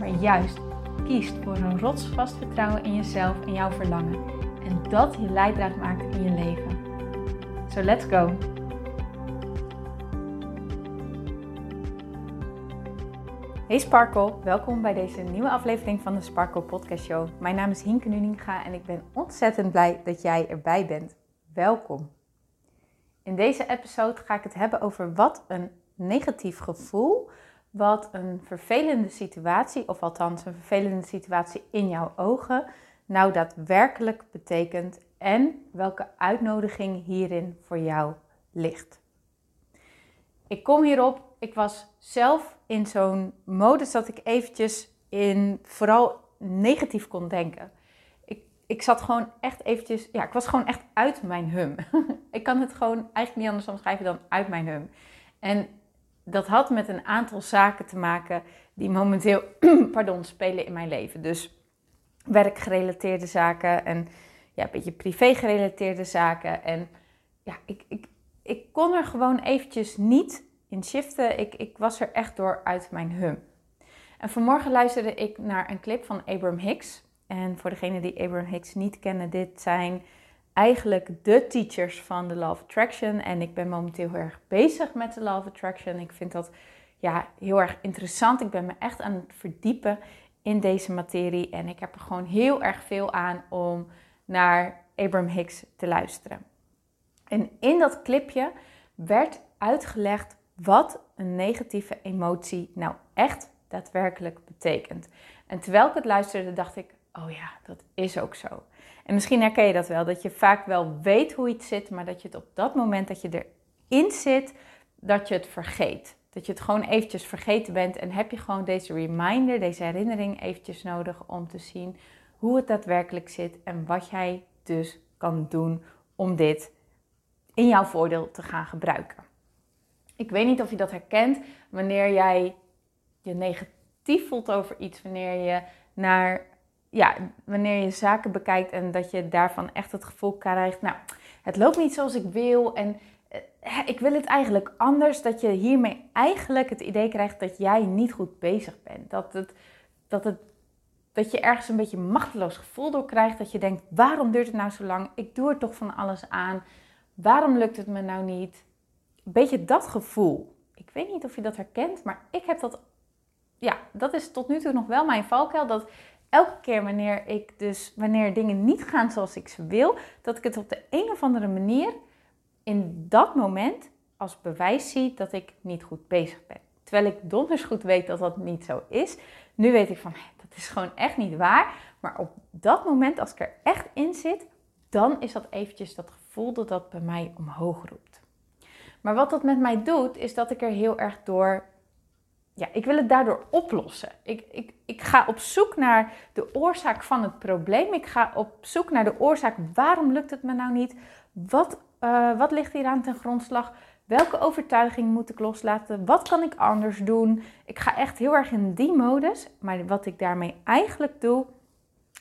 maar juist kiest voor een rotsvast vertrouwen in jezelf en jouw verlangen. En dat je leidraad maakt in je leven. So let's go! Hey Sparkle, welkom bij deze nieuwe aflevering van de Sparkle Podcast Show. Mijn naam is Hinke Nuninga en ik ben ontzettend blij dat jij erbij bent. Welkom! In deze episode ga ik het hebben over wat een negatief gevoel wat een vervelende situatie, of althans een vervelende situatie in jouw ogen, nou daadwerkelijk betekent en welke uitnodiging hierin voor jou ligt. Ik kom hierop, ik was zelf in zo'n modus dat ik eventjes in vooral negatief kon denken. Ik, ik zat gewoon echt eventjes, ja, ik was gewoon echt uit mijn hum. ik kan het gewoon eigenlijk niet anders omschrijven dan uit mijn hum. En dat had met een aantal zaken te maken die momenteel pardon, spelen in mijn leven. Dus werkgerelateerde zaken en ja, een beetje privé-gerelateerde zaken. En ja, ik, ik, ik kon er gewoon eventjes niet in shiften. Ik, ik was er echt door uit mijn hum. En vanmorgen luisterde ik naar een clip van Abraham Hicks. En voor degenen die Abraham Hicks niet kennen, dit zijn eigenlijk de teachers van de Law of Attraction. En ik ben momenteel heel erg bezig met de Law of Attraction. Ik vind dat ja, heel erg interessant. Ik ben me echt aan het verdiepen in deze materie. En ik heb er gewoon heel erg veel aan om naar Abraham Hicks te luisteren. En in dat clipje werd uitgelegd wat een negatieve emotie nou echt daadwerkelijk betekent. En terwijl ik het luisterde, dacht ik: oh ja, dat is ook zo. En misschien herken je dat wel, dat je vaak wel weet hoe iets zit, maar dat je het op dat moment dat je erin zit, dat je het vergeet. Dat je het gewoon eventjes vergeten bent en heb je gewoon deze reminder, deze herinnering eventjes nodig om te zien hoe het daadwerkelijk zit en wat jij dus kan doen om dit in jouw voordeel te gaan gebruiken. Ik weet niet of je dat herkent wanneer jij je negatief voelt over iets, wanneer je naar ja, wanneer je zaken bekijkt en dat je daarvan echt het gevoel krijgt, nou, het loopt niet zoals ik wil en eh, ik wil het eigenlijk anders, dat je hiermee eigenlijk het idee krijgt dat jij niet goed bezig bent. Dat, het, dat, het, dat je ergens een beetje een machteloos gevoel door krijgt, dat je denkt, waarom duurt het nou zo lang? Ik doe er toch van alles aan. Waarom lukt het me nou niet? Een beetje dat gevoel. Ik weet niet of je dat herkent, maar ik heb dat ja, dat is tot nu toe nog wel mijn valkuil. Dat elke keer wanneer ik dus, wanneer dingen niet gaan zoals ik ze wil, dat ik het op de een of andere manier in dat moment als bewijs zie dat ik niet goed bezig ben. Terwijl ik donders goed weet dat dat niet zo is. Nu weet ik van, dat is gewoon echt niet waar. Maar op dat moment, als ik er echt in zit, dan is dat eventjes dat gevoel dat dat bij mij omhoog roept. Maar wat dat met mij doet, is dat ik er heel erg door ja, ik wil het daardoor oplossen. Ik, ik, ik ga op zoek naar de oorzaak van het probleem. Ik ga op zoek naar de oorzaak. Waarom lukt het me nou niet? Wat, uh, wat ligt hier aan ten grondslag? Welke overtuiging moet ik loslaten? Wat kan ik anders doen? Ik ga echt heel erg in die modus. Maar wat ik daarmee eigenlijk doe,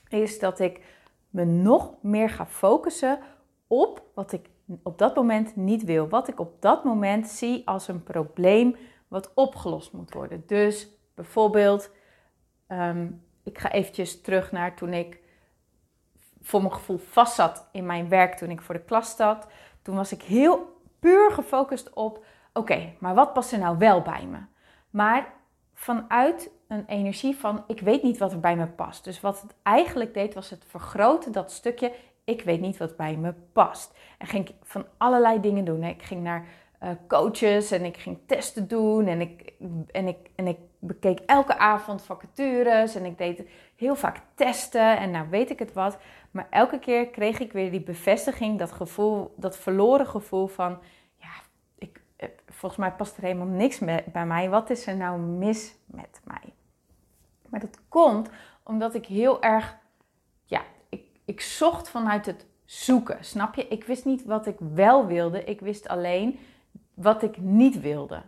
is dat ik me nog meer ga focussen op wat ik op dat moment niet wil. Wat ik op dat moment zie als een probleem wat opgelost moet worden. Dus bijvoorbeeld, ehm, ik ga eventjes terug naar toen ik voor mijn gevoel vast zat in mijn werk toen ik voor de klas zat. Toen was ik heel puur gefocust op, oké, maar wat past er nou wel bij me? Maar vanuit een energie van, ik weet niet wat er bij me past. Dus wat het eigenlijk deed, was het vergroten dat stukje, ik weet niet wat bij me past. En ging ik van allerlei dingen doen. Ik ging naar uh, coaches en ik ging testen doen en ik, en, ik, en ik bekeek elke avond vacatures en ik deed heel vaak testen en nou weet ik het wat. Maar elke keer kreeg ik weer die bevestiging, dat gevoel, dat verloren gevoel van, ja, ik, eh, volgens mij past er helemaal niks bij mij. Wat is er nou mis met mij? Maar komt omdat ik heel erg, ja, ik, ik zocht vanuit het zoeken. Snap je? Ik wist niet wat ik wel wilde. Ik wist alleen wat ik niet wilde.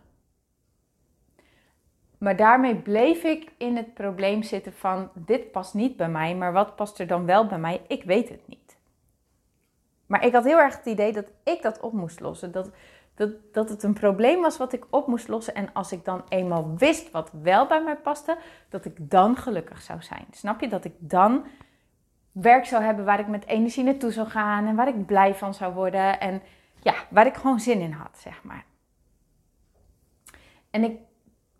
Maar daarmee bleef ik in het probleem zitten van dit past niet bij mij, maar wat past er dan wel bij mij? Ik weet het niet. Maar ik had heel erg het idee dat ik dat op moest lossen. Dat, dat, dat het een probleem was wat ik op moest lossen. En als ik dan eenmaal wist wat wel bij mij paste, dat ik dan gelukkig zou zijn. Snap je? Dat ik dan werk zou hebben waar ik met energie naartoe zou gaan en waar ik blij van zou worden. En ja, waar ik gewoon zin in had, zeg maar. En ik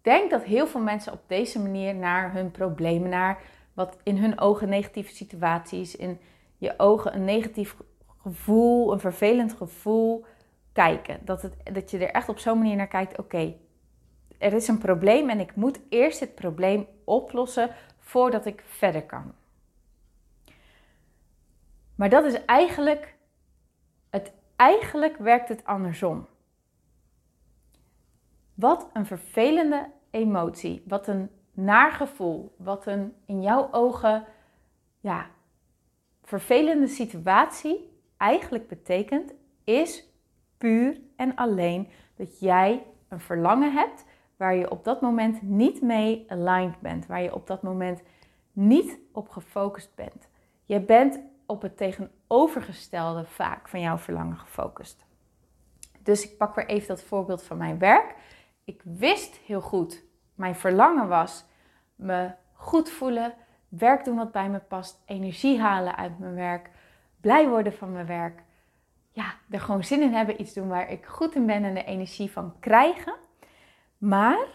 denk dat heel veel mensen op deze manier naar hun problemen, naar wat in hun ogen negatieve situaties, in je ogen een negatief gevoel, een vervelend gevoel kijken. Dat, het, dat je er echt op zo'n manier naar kijkt, oké, er is een probleem en ik moet eerst het probleem oplossen voordat ik verder kan. Maar dat is eigenlijk, eigenlijk werkt het andersom. Wat een vervelende emotie, wat een naar gevoel, wat een in jouw ogen ja, vervelende situatie eigenlijk betekent, is puur en alleen dat jij een verlangen hebt waar je op dat moment niet mee aligned bent, waar je op dat moment niet op gefocust bent. Je bent op het tegenovergestelde vaak van jouw verlangen gefocust. Dus ik pak weer even dat voorbeeld van mijn werk. Ik wist heel goed, mijn verlangen was me goed voelen, werk doen wat bij me past, energie halen uit mijn werk, blij worden van mijn werk. Ja, er gewoon zin in hebben, iets doen waar ik goed in ben en de energie van krijgen. Maar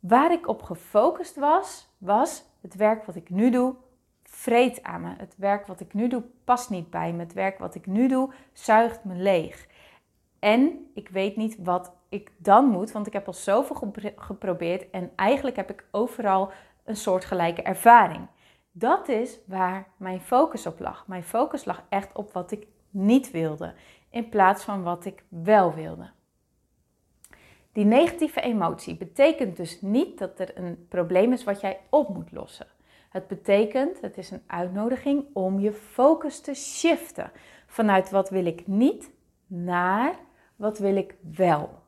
waar ik op gefocust was, was het werk wat ik nu doe, vreet aan me. Het werk wat ik nu doe past niet bij me. Het werk wat ik nu doe zuigt me leeg. En ik weet niet wat ik dan moet, want ik heb al zoveel geprobeerd en eigenlijk heb ik overal een soortgelijke ervaring. Dat is waar mijn focus op lag. Mijn focus lag echt op wat ik niet wilde, in plaats van wat ik wel wilde. Die negatieve emotie betekent dus niet dat er een probleem is wat jij op moet lossen. Het betekent, het is een uitnodiging om je focus te shiften vanuit wat wil ik niet naar wat wil ik wel.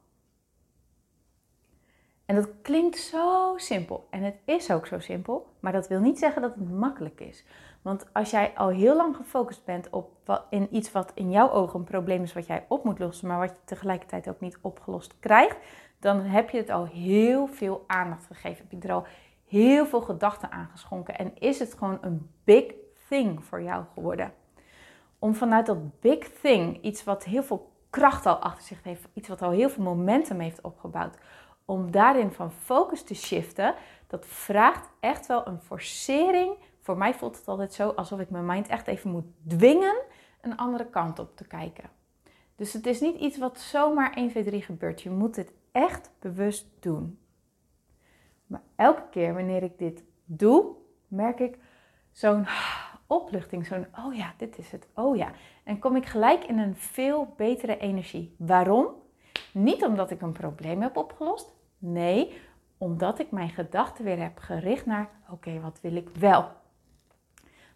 En dat klinkt zo simpel. En het is ook zo simpel. Maar dat wil niet zeggen dat het makkelijk is. Want als jij al heel lang gefocust bent op wat, in iets wat in jouw ogen een probleem is wat jij op moet lossen, maar wat je tegelijkertijd ook niet opgelost krijgt, dan heb je het al heel veel aandacht gegeven. Heb je er al heel veel gedachten aangeschonken en is het gewoon een big thing voor jou geworden. Om vanuit dat big thing, iets wat heel veel kracht al achter zich heeft, iets wat al heel veel momentum heeft opgebouwd, om daarin van focus te shiften, dat vraagt echt wel een forcering. Voor mij voelt het altijd zo alsof ik mijn mind echt even moet dwingen een andere kant op te kijken. Dus het is niet iets wat zomaar 1, 2, 3 gebeurt. Je moet het echt bewust doen. Maar elke keer wanneer ik dit doe, merk ik zo'n opluchting. Zo'n, oh ja, dit is het. Oh ja. En kom ik gelijk in een veel betere energie. Waarom? Niet omdat ik een probleem heb opgelost. Nee, omdat ik mijn gedachten weer heb gericht naar: oké, wat wil ik wel?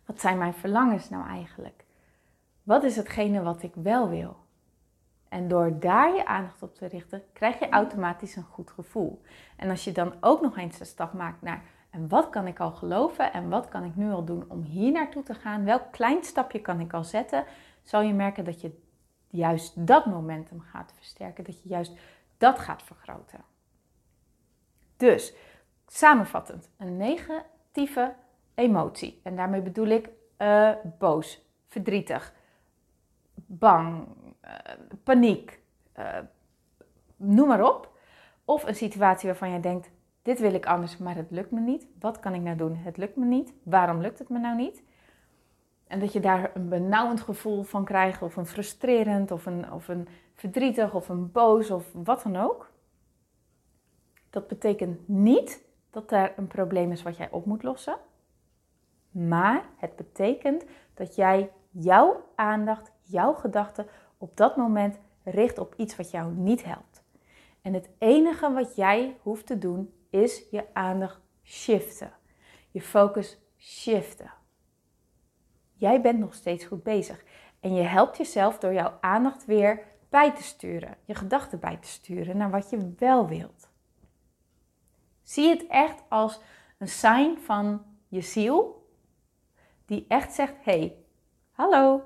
Wat zijn mijn verlangens nou eigenlijk? Wat is hetgene wat ik wel wil? En door daar je aandacht op te richten, krijg je automatisch een goed gevoel. En als je dan ook nog eens de stap maakt naar en wat kan ik al geloven en wat kan ik nu al doen om hier naartoe te gaan? Welk klein stapje kan ik al zetten? Zal je merken dat je juist dat momentum gaat versterken, dat je juist dat gaat vergroten. Dus samenvattend, een negatieve emotie. En daarmee bedoel ik uh, boos, verdrietig, bang, paniek, uh, noem maar op. Of een situatie waarvan je denkt, dit wil ik anders, maar het lukt me niet. Wat kan ik nou doen? Het lukt me niet. Waarom lukt het me nou niet? En dat je daar een benauwend gevoel van krijgt, of een frustrerend, of een, of een verdrietig, of een boos, of wat dan ook. Dat betekent niet dat er een probleem is wat jij op moet lossen. Maar het betekent dat jij jouw aandacht, jouw gedachten op dat moment richt op iets wat jou niet helpt. En het enige wat jij hoeft te doen is je aandacht shiften. je focus shiften. Jij bent nog steeds goed bezig. En je helpt jezelf door jouw aandacht weer bij te sturen. Je gedachten bij te sturen naar wat je wel wilt. Zie het echt als een sign van je ziel. Die echt zegt, hey, hallo,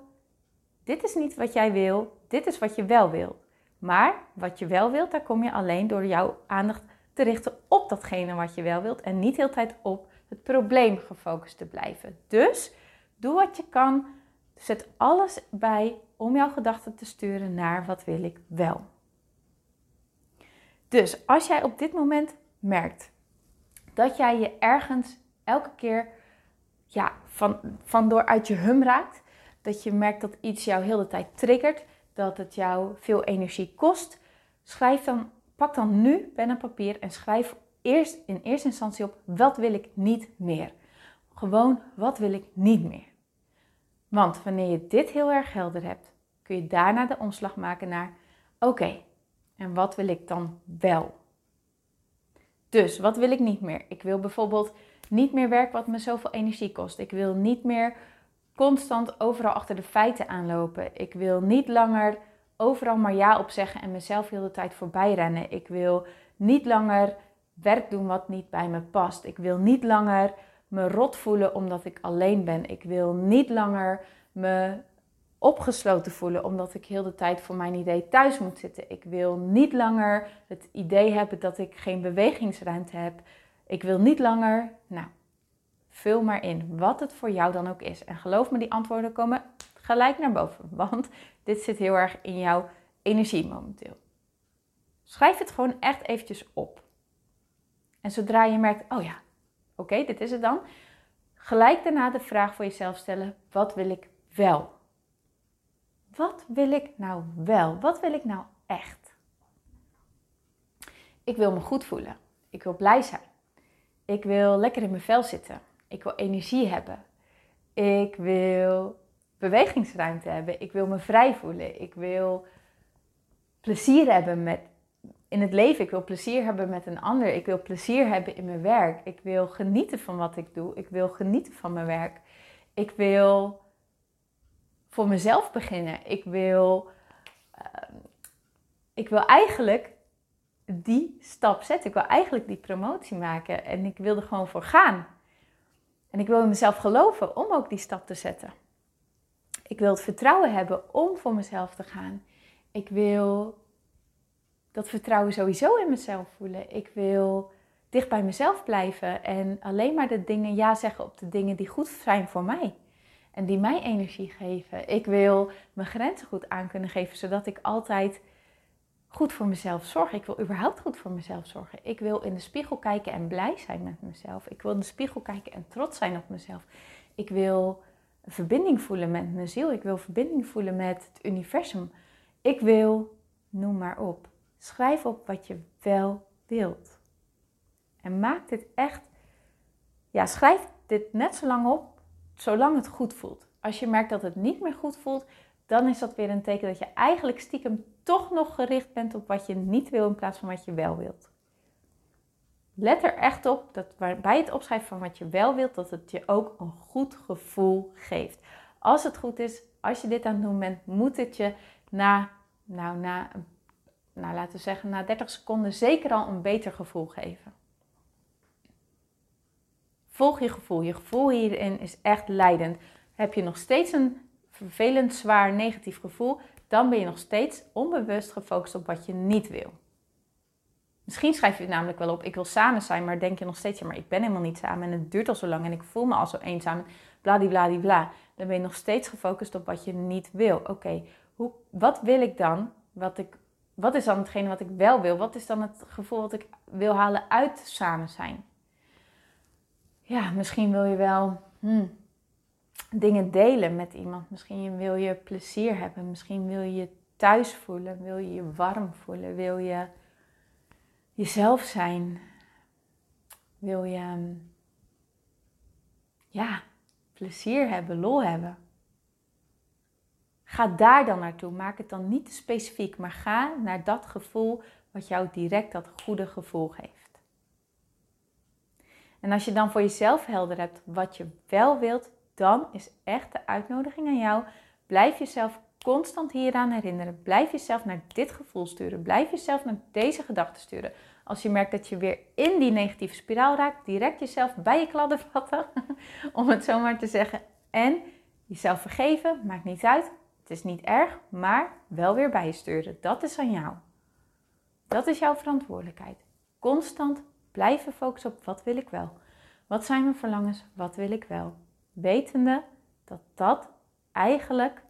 dit is niet wat jij wil. Dit is wat je wel wilt. Maar wat je wel wilt, daar kom je alleen door jouw aandacht te richten op datgene wat je wel wilt. En niet heel tijd op het probleem gefocust te blijven. Dus doe wat je kan. Zet alles bij om jouw gedachten te sturen naar wat wil ik wel. Dus als jij op dit moment merkt dat jij je ergens elke keer ja, van, van door uit je hum raakt, dat je merkt dat iets jou heel de tijd triggert, dat het jou veel energie kost, schrijf dan, pak dan nu pen en papier en schrijf eerst in eerste instantie op wat wil ik niet meer. Gewoon wat wil ik niet meer. Want wanneer je dit heel erg helder hebt, kun je daarna de omslag maken naar oké, en wat wil ik dan wel? Dus wat wil ik niet meer? Ik wil bijvoorbeeld niet meer werk wat me zoveel energie kost. Ik wil niet meer constant overal achter de feiten aanlopen. Ik wil niet langer overal maar ja op zeggen en mezelf heel de tijd voorbij rennen. Ik wil niet langer werk doen wat niet bij me past. Ik wil niet langer me rot voelen omdat ik alleen ben. Ik wil niet langer me opgesloten voelen omdat ik heel de tijd voor mijn idee thuis moet zitten. Ik wil niet langer het idee hebben dat ik geen bewegingsruimte heb. Ik wil niet langer, nou, vul maar in wat het voor jou dan ook is. En geloof me, die antwoorden komen gelijk naar boven, want dit zit heel erg in jouw energie momenteel. Schrijf het gewoon echt eventjes op. En zodra je merkt, oh ja, oké, dit is het dan. Gelijk daarna de vraag voor jezelf stellen, wat wil ik wel? Wat wil ik nou wel? Wat wil ik nou echt? Ik wil me goed voelen. Ik wil blij zijn. Ik wil lekker in mijn vel zitten. Ik wil energie hebben. Ik wil bewegingsruimte hebben. Ik wil me vrij voelen. Ik wil plezier hebben met, in het leven. Ik wil plezier hebben met een ander. Ik wil plezier hebben in mijn werk. Ik wil genieten van wat ik doe. Ik wil genieten van mijn werk. Ik wil voor mezelf beginnen. Ik wil, uh, ik wil eigenlijk die stap zetten. Ik wil eigenlijk die promotie maken. En ik wil er gewoon voor gaan. En ik wil in mezelf geloven om ook die stap te zetten. Ik wil het vertrouwen hebben om voor mezelf te gaan. Ik wil dat vertrouwen sowieso in mezelf voelen. Ik wil dicht bij mezelf blijven en alleen maar de dingen ja zeggen op de dingen die goed zijn voor mij. En die mij energie geven. Ik wil mijn grenzen goed aan kunnen geven, zodat ik altijd goed voor mezelf zorg. Ik wil überhaupt goed voor mezelf zorgen. Ik wil in de spiegel kijken en blij zijn met mezelf. Ik wil in de spiegel kijken en trots zijn op mezelf. Ik wil verbinding voelen met mijn ziel. Ik wil verbinding voelen met het universum. Ik wil, noem maar op. Schrijf op wat je wel wilt. En maak dit echt. Ja, schrijf dit net zo lang op, zolang het goed voelt. Als je merkt dat het niet meer goed voelt, dan is dat weer een teken dat je eigenlijk stiekem toch nog gericht bent op wat je niet wil in plaats van wat je wel wilt. Let er echt op dat bij het opschrijven van wat je wel wilt, dat het je ook een goed gevoel geeft. Als het goed is, als je dit aan het doen bent, moet het je na, nou, na, nou, laten zeggen, na 30 seconden zeker al een beter gevoel geven. Volg je gevoel. Je gevoel hierin is echt leidend. Heb je nog steeds een vervelend, zwaar, negatief gevoel, dan ben je nog steeds onbewust gefocust op wat je niet wil. Misschien schrijf je het namelijk wel op, ik wil samen zijn, maar denk je nog steeds, ja, maar ik ben helemaal niet samen en het duurt al zo lang en ik voel me al zo eenzaam, bladibladibla. Dan ben je nog steeds gefocust op wat je niet wil. Oké, wat wil ik dan? Wat, ik, wat is dan hetgene wat ik wel wil? Wat is dan het gevoel wat ik wil halen uit samen zijn? Ja, misschien wil je wel, hmm, dingen delen met iemand. Misschien wil je plezier hebben. Misschien wil je thuis voelen. Wil je je warm voelen. Wil je jezelf zijn. Wil je ja, plezier hebben, lol hebben. Ga daar dan naartoe. Maak het dan niet te specifiek, maar ga naar dat gevoel wat jou direct dat goede gevoel geeft. En als je dan voor jezelf helder hebt wat je wel wilt, dan is echt de uitnodiging aan jou. Blijf jezelf constant hieraan herinneren. Blijf jezelf naar dit gevoel sturen. Blijf jezelf naar deze gedachten sturen. Als je merkt dat je weer in die negatieve spiraal raakt, direct jezelf bij je kladden vatten, om het zo maar te zeggen. En jezelf vergeven, maakt niet uit. Het is niet erg, maar wel weer bij je sturen. Dat is aan jou. Dat is jouw verantwoordelijkheid. Constant blijven focussen op wat wil ik wel. Wat zijn mijn verlangens? Wat wil ik wel? Wetende dat dat eigenlijk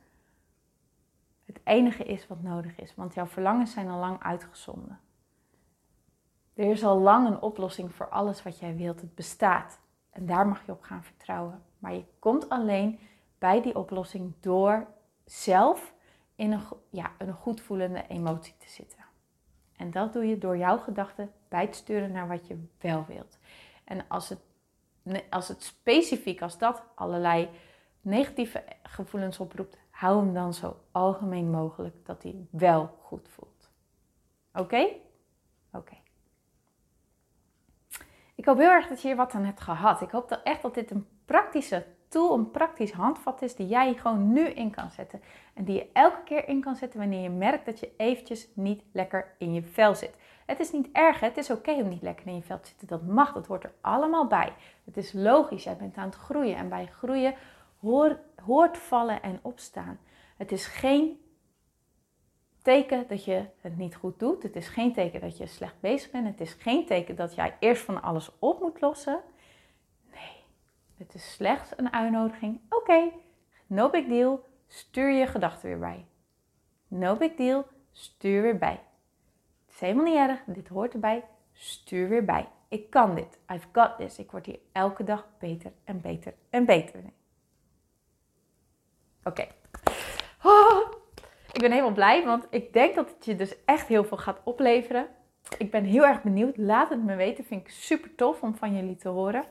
het enige is wat nodig is. Want jouw verlangens zijn al lang uitgezonden. Er is al lang een oplossing voor alles wat jij wilt. Het bestaat. En daar mag je op gaan vertrouwen. Maar je komt alleen bij die oplossing door zelf in een, ja, een goed voelende emotie te zitten. En dat doe je door jouw gedachten bij te sturen naar wat je wel wilt. En als het, als het specifiek als dat allerlei negatieve gevoelens oproept, hou hem dan zo algemeen mogelijk dat hij wel goed voelt. Oké? Oké. Ik hoop heel erg dat je hier wat aan hebt gehad. Ik hoop dat echt dat dit een praktische tool, een praktisch handvat is die jij gewoon nu in kan zetten. En die je elke keer in kan zetten wanneer je merkt dat je eventjes niet lekker in je vel zit. Het is niet erg, het is oké om niet lekker in je vel te zitten. Dat mag, dat hoort er allemaal bij. Het is logisch, jij bent aan het groeien. En bij groeien hoort vallen en opstaan. Het is geen teken dat je het niet goed doet. Het is geen teken dat je slecht bezig bent. Het is geen teken dat jij eerst van alles op moet lossen. Nee, het is slechts een uitnodiging. Oké, no big deal. Stuur je gedachten weer bij. No big deal. Stuur weer bij. Het is helemaal niet erg. Dit hoort erbij. Stuur weer bij. Ik kan dit. I've got this. Ik word hier elke dag beter en beter en beter Oké. Oh, ik ben helemaal blij, want ik denk dat het je dus echt heel veel gaat opleveren. Ik ben heel erg benieuwd. Laat het me weten. Vind ik super tof om van jullie te horen.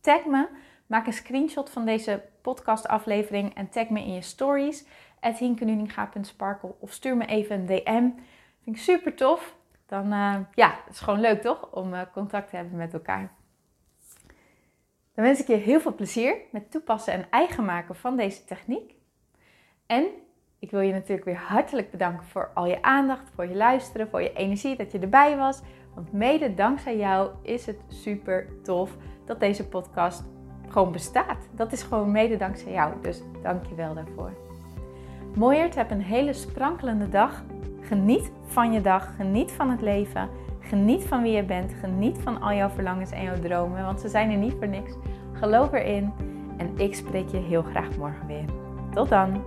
Tag me. Maak een screenshot van deze podcastaflevering en tag me in je stories. hinkenuninga.sparkle of stuur me even een DM. Vind ik super tof. Dan, uh, ja, het is gewoon leuk toch? Om uh, contact te hebben met elkaar. Dan wens ik je heel veel plezier met toepassen en eigen maken van deze techniek. En ik wil je natuurlijk weer hartelijk bedanken voor al je aandacht, voor je luisteren, voor je energie, dat je erbij was. Want mede dankzij jou is het super tof dat deze podcast gewoon bestaat. Dat is gewoon mede dankzij jou. Dus dank je wel daarvoor. Mooiert, heb een hele sprankelende dag. Geniet van je dag, geniet van het leven. Geniet van wie je bent. Geniet van al jouw verlangens en jouw dromen, want ze zijn er niet voor niks. Geloof erin en ik spreek je heel graag morgen weer. Tot dan!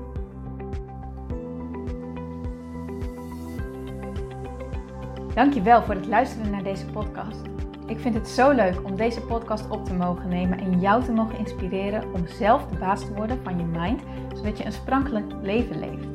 Dankjewel voor het luisteren naar deze podcast. Ik vind het zo leuk om deze podcast op te mogen nemen en jou te mogen inspireren om zelf de baas te worden van je mind, zodat je een sprankelijk leven leeft.